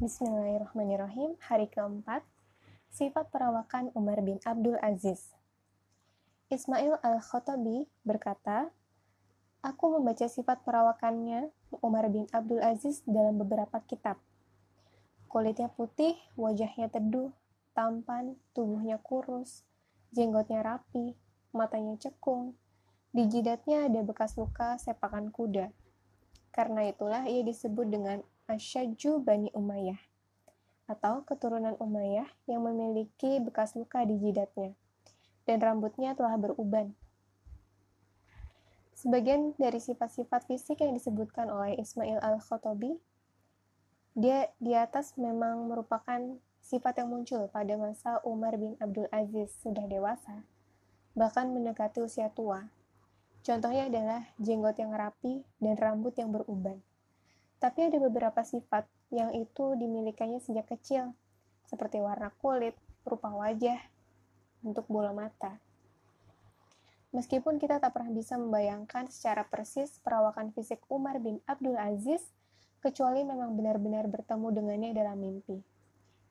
Bismillahirrahmanirrahim. Hari keempat, sifat perawakan Umar bin Abdul Aziz. Ismail al-Khotabi berkata, Aku membaca sifat perawakannya Umar bin Abdul Aziz dalam beberapa kitab. Kulitnya putih, wajahnya teduh, tampan, tubuhnya kurus, jenggotnya rapi, matanya cekung, di jidatnya ada bekas luka sepakan kuda. Karena itulah ia disebut dengan Asyaju Bani Umayyah atau keturunan Umayyah yang memiliki bekas luka di jidatnya dan rambutnya telah beruban. Sebagian dari sifat-sifat fisik yang disebutkan oleh Ismail al-Khotobi, dia di atas memang merupakan sifat yang muncul pada masa Umar bin Abdul Aziz sudah dewasa, bahkan mendekati usia tua. Contohnya adalah jenggot yang rapi dan rambut yang beruban. Tapi ada beberapa sifat yang itu dimilikannya sejak kecil, seperti warna kulit, rupa wajah, bentuk bola mata. Meskipun kita tak pernah bisa membayangkan secara persis perawakan fisik Umar bin Abdul Aziz, kecuali memang benar-benar bertemu dengannya dalam mimpi.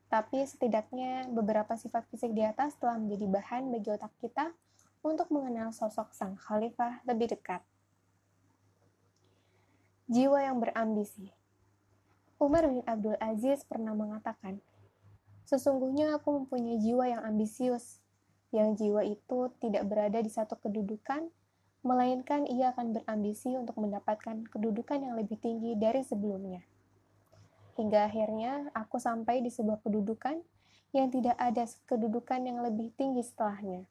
Tapi setidaknya beberapa sifat fisik di atas telah menjadi bahan bagi otak kita untuk mengenal sosok sang khalifah lebih dekat jiwa yang berambisi. Umar bin Abdul Aziz pernah mengatakan, Sesungguhnya aku mempunyai jiwa yang ambisius, yang jiwa itu tidak berada di satu kedudukan, melainkan ia akan berambisi untuk mendapatkan kedudukan yang lebih tinggi dari sebelumnya. Hingga akhirnya aku sampai di sebuah kedudukan yang tidak ada kedudukan yang lebih tinggi setelahnya,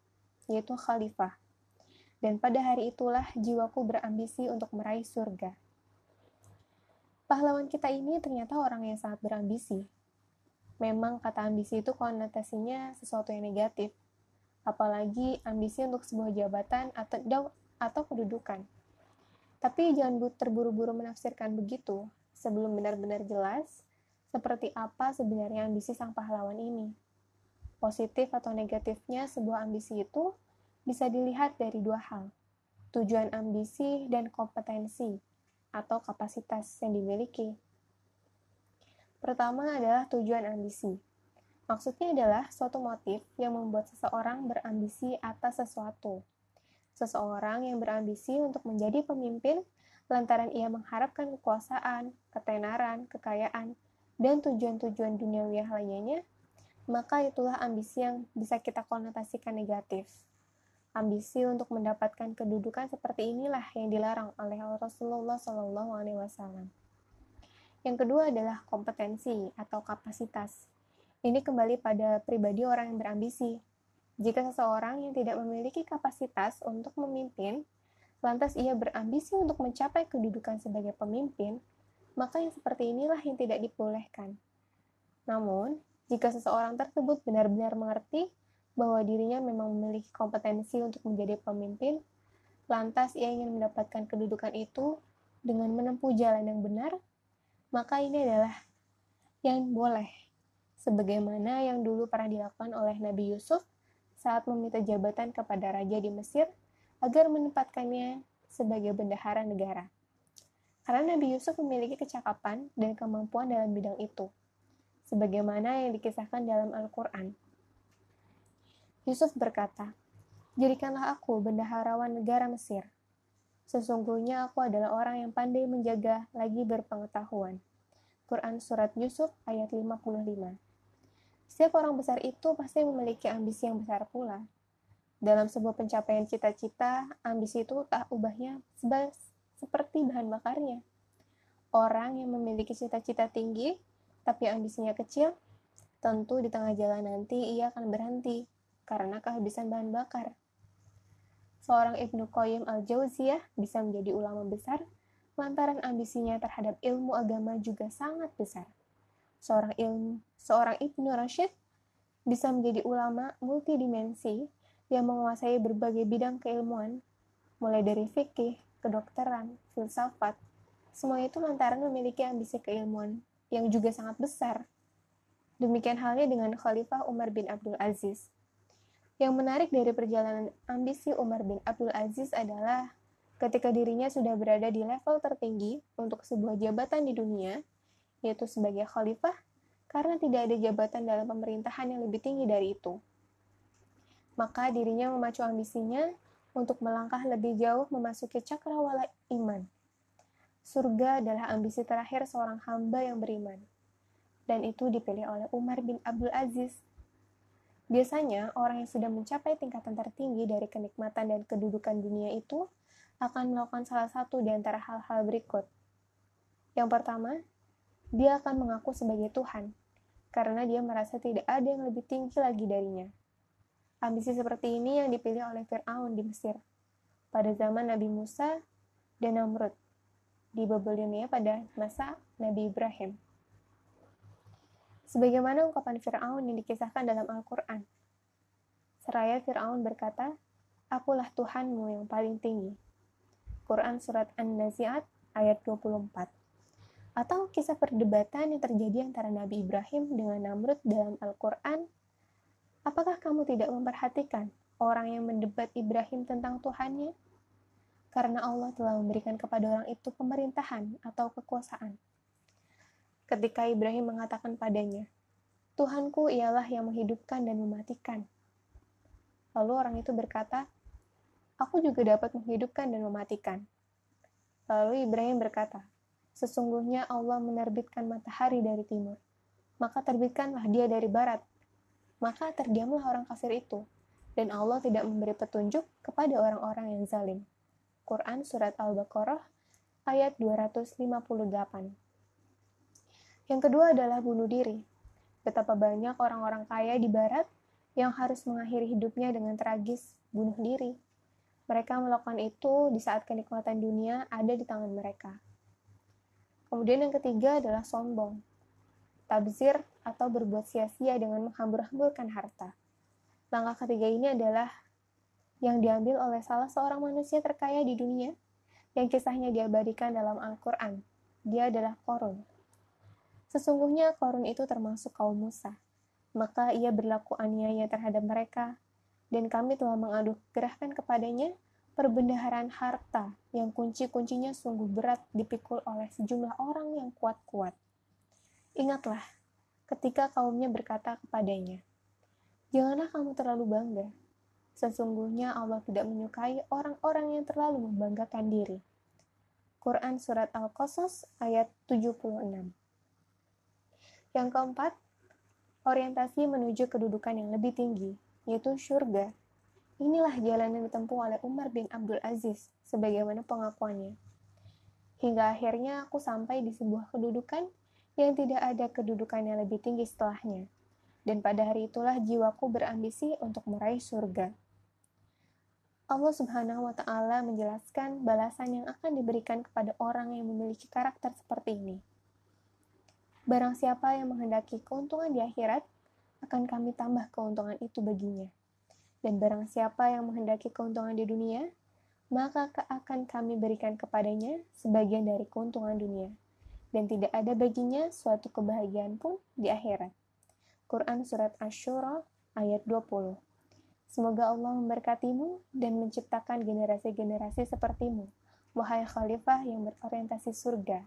yaitu khalifah. Dan pada hari itulah jiwaku berambisi untuk meraih surga pahlawan kita ini ternyata orang yang sangat berambisi. Memang kata ambisi itu konotasinya sesuatu yang negatif, apalagi ambisi untuk sebuah jabatan atau atau kedudukan. Tapi jangan terburu-buru menafsirkan begitu sebelum benar-benar jelas seperti apa sebenarnya ambisi sang pahlawan ini. Positif atau negatifnya sebuah ambisi itu bisa dilihat dari dua hal, tujuan ambisi dan kompetensi atau kapasitas yang dimiliki. Pertama adalah tujuan ambisi. Maksudnya adalah suatu motif yang membuat seseorang berambisi atas sesuatu. Seseorang yang berambisi untuk menjadi pemimpin lantaran ia mengharapkan kekuasaan, ketenaran, kekayaan, dan tujuan-tujuan duniawi lainnya, maka itulah ambisi yang bisa kita konotasikan negatif. Ambisi untuk mendapatkan kedudukan seperti inilah yang dilarang oleh Rasulullah Shallallahu Alaihi Wasallam. Yang kedua adalah kompetensi atau kapasitas. Ini kembali pada pribadi orang yang berambisi. Jika seseorang yang tidak memiliki kapasitas untuk memimpin, lantas ia berambisi untuk mencapai kedudukan sebagai pemimpin, maka yang seperti inilah yang tidak dibolehkan. Namun, jika seseorang tersebut benar-benar mengerti bahwa dirinya memang memiliki kompetensi untuk menjadi pemimpin, lantas ia ingin mendapatkan kedudukan itu dengan menempuh jalan yang benar, maka ini adalah yang boleh, sebagaimana yang dulu pernah dilakukan oleh Nabi Yusuf saat meminta jabatan kepada raja di Mesir agar menempatkannya sebagai bendahara negara. Karena Nabi Yusuf memiliki kecakapan dan kemampuan dalam bidang itu, sebagaimana yang dikisahkan dalam Al-Quran. Yusuf berkata, Jadikanlah aku bendaharawan negara Mesir. Sesungguhnya aku adalah orang yang pandai menjaga lagi berpengetahuan. Quran Surat Yusuf ayat 55 Setiap orang besar itu pasti memiliki ambisi yang besar pula. Dalam sebuah pencapaian cita-cita, ambisi itu tak ubahnya seperti bahan bakarnya. Orang yang memiliki cita-cita tinggi, tapi ambisinya kecil, tentu di tengah jalan nanti ia akan berhenti karena kehabisan bahan bakar. Seorang Ibnu Qayyim al-Jauziyah bisa menjadi ulama besar lantaran ambisinya terhadap ilmu agama juga sangat besar. Seorang ilmu, seorang Ibnu Rashid bisa menjadi ulama multidimensi yang menguasai berbagai bidang keilmuan, mulai dari fikih, kedokteran, filsafat, semua itu lantaran memiliki ambisi keilmuan yang juga sangat besar. Demikian halnya dengan Khalifah Umar bin Abdul Aziz. Yang menarik dari perjalanan ambisi Umar bin Abdul Aziz adalah ketika dirinya sudah berada di level tertinggi untuk sebuah jabatan di dunia, yaitu sebagai khalifah, karena tidak ada jabatan dalam pemerintahan yang lebih tinggi dari itu. Maka dirinya memacu ambisinya untuk melangkah lebih jauh memasuki cakrawala iman. Surga adalah ambisi terakhir seorang hamba yang beriman. Dan itu dipilih oleh Umar bin Abdul Aziz. Biasanya, orang yang sudah mencapai tingkatan tertinggi dari kenikmatan dan kedudukan dunia itu akan melakukan salah satu di antara hal-hal berikut. Yang pertama, dia akan mengaku sebagai Tuhan, karena dia merasa tidak ada yang lebih tinggi lagi darinya. Ambisi seperti ini yang dipilih oleh Fir'aun di Mesir pada zaman Nabi Musa dan Namrud di Babylonia pada masa Nabi Ibrahim. Sebagaimana ungkapan Fir'aun yang dikisahkan dalam Al-Quran. Seraya Fir'aun berkata, Akulah Tuhanmu yang paling tinggi. Quran Surat An-Nazi'at ayat 24 atau kisah perdebatan yang terjadi antara Nabi Ibrahim dengan Namrud dalam Al-Quran. Apakah kamu tidak memperhatikan orang yang mendebat Ibrahim tentang Tuhannya? Karena Allah telah memberikan kepada orang itu pemerintahan atau kekuasaan. Ketika Ibrahim mengatakan padanya, Tuhanku ialah yang menghidupkan dan mematikan. Lalu orang itu berkata, aku juga dapat menghidupkan dan mematikan. Lalu Ibrahim berkata, sesungguhnya Allah menerbitkan matahari dari timur, maka terbitkanlah dia dari barat. Maka terdiamlah orang kafir itu, dan Allah tidak memberi petunjuk kepada orang-orang yang zalim. Quran Surat Al-Baqarah ayat 258 Yang kedua adalah bunuh diri. Betapa banyak orang-orang kaya di barat yang harus mengakhiri hidupnya dengan tragis bunuh diri mereka melakukan itu di saat kenikmatan dunia ada di tangan mereka. Kemudian yang ketiga adalah sombong. Tabzir atau berbuat sia-sia dengan menghambur-hamburkan harta. Langkah ketiga ini adalah yang diambil oleh salah seorang manusia terkaya di dunia yang kisahnya diabadikan dalam Al-Quran. Dia adalah Korun. Sesungguhnya Korun itu termasuk kaum Musa. Maka ia berlaku aniaya terhadap mereka dan kami telah mengaduh gerahkan kepadanya perbendaharaan harta yang kunci-kuncinya sungguh berat dipikul oleh sejumlah orang yang kuat-kuat. Ingatlah, ketika kaumnya berkata kepadanya, Janganlah kamu terlalu bangga. Sesungguhnya Allah tidak menyukai orang-orang yang terlalu membanggakan diri. Quran Surat Al-Qasas ayat 76 Yang keempat, orientasi menuju kedudukan yang lebih tinggi, yaitu surga. Inilah jalan yang ditempuh oleh Umar bin Abdul Aziz, sebagaimana pengakuannya. Hingga akhirnya aku sampai di sebuah kedudukan yang tidak ada kedudukan yang lebih tinggi setelahnya. Dan pada hari itulah jiwaku berambisi untuk meraih surga. Allah Subhanahu wa Ta'ala menjelaskan balasan yang akan diberikan kepada orang yang memiliki karakter seperti ini. Barang siapa yang menghendaki keuntungan di akhirat, akan kami tambah keuntungan itu baginya. Dan barang siapa yang menghendaki keuntungan di dunia, maka akan kami berikan kepadanya sebagian dari keuntungan dunia. Dan tidak ada baginya suatu kebahagiaan pun di akhirat. Quran Surat Ashura ayat 20 Semoga Allah memberkatimu dan menciptakan generasi-generasi sepertimu, wahai khalifah yang berorientasi surga.